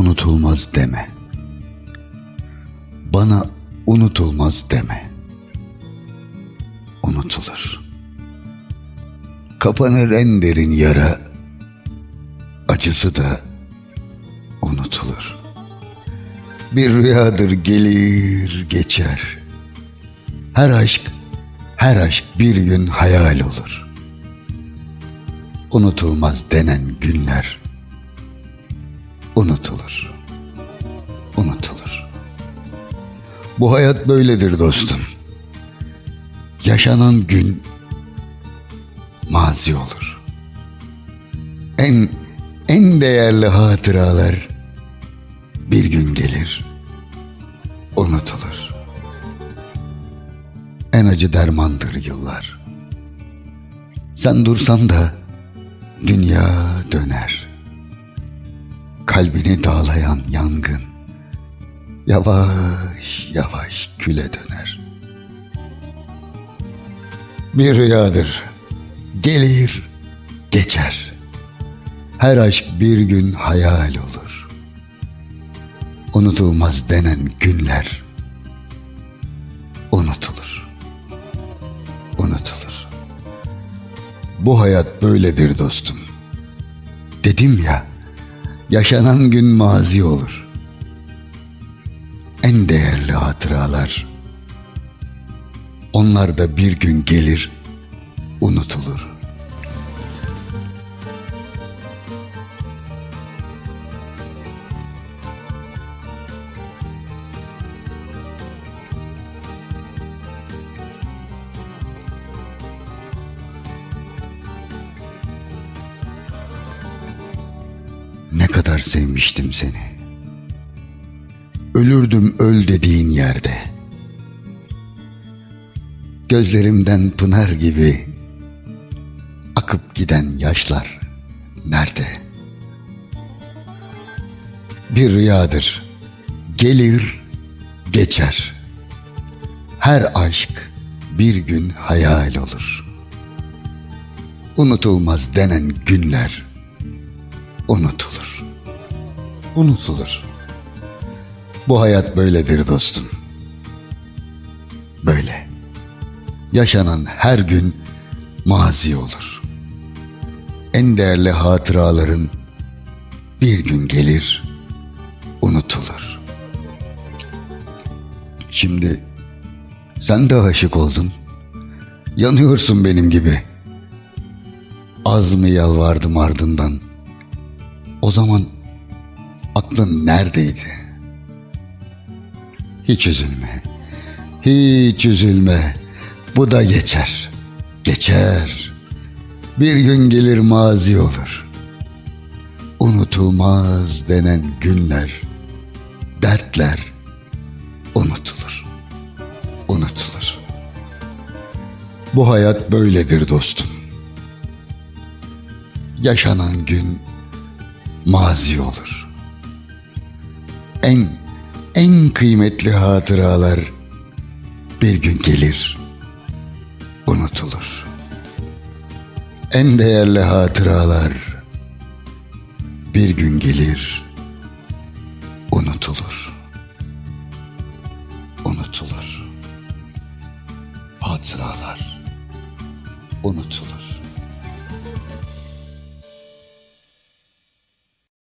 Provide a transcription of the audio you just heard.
unutulmaz deme. Bana unutulmaz deme. Unutulur. Kapanır en derin yara, acısı da unutulur. Bir rüyadır gelir geçer. Her aşk, her aşk bir gün hayal olur. Unutulmaz denen günler unutulur. Unutulur. Bu hayat böyledir dostum. Yaşanan gün mazi olur. En en değerli hatıralar bir gün gelir, unutulur. En acı dermandır yıllar. Sen dursan da dünya döner. Kalbini dağlayan yangın yavaş yavaş küle döner. Bir rüyadır, gelir, geçer. Her aşk bir gün hayal olur. Unutulmaz denen günler unutulur. Unutulur. Bu hayat böyledir dostum. Dedim ya, yaşanan gün mazi olur. En değerli hatıralar, onlar da bir gün gelir, unutulur. Sevmiştim seni. Ölürdüm öl dediğin yerde. Gözlerimden pınar gibi akıp giden yaşlar nerede? Bir rüyadır. Gelir, geçer. Her aşk bir gün hayal olur. Unutulmaz denen günler unutulur. Unutulur. Bu hayat böyledir dostum. Böyle. Yaşanan her gün mazi olur. En değerli hatıraların bir gün gelir, unutulur. Şimdi sen de aşık oldun. Yanıyorsun benim gibi. Az mı yalvardım ardından? O zaman aklın neredeydi? Hiç üzülme. Hiç üzülme. Bu da geçer. Geçer. Bir gün gelir mazi olur. Unutulmaz denen günler, dertler unutulur. Unutulur. Bu hayat böyledir dostum. Yaşanan gün mazi olur. En en kıymetli hatıralar bir gün gelir, unutulur. En değerli hatıralar bir gün gelir, unutulur. Unutulur. Hatıralar unutulur.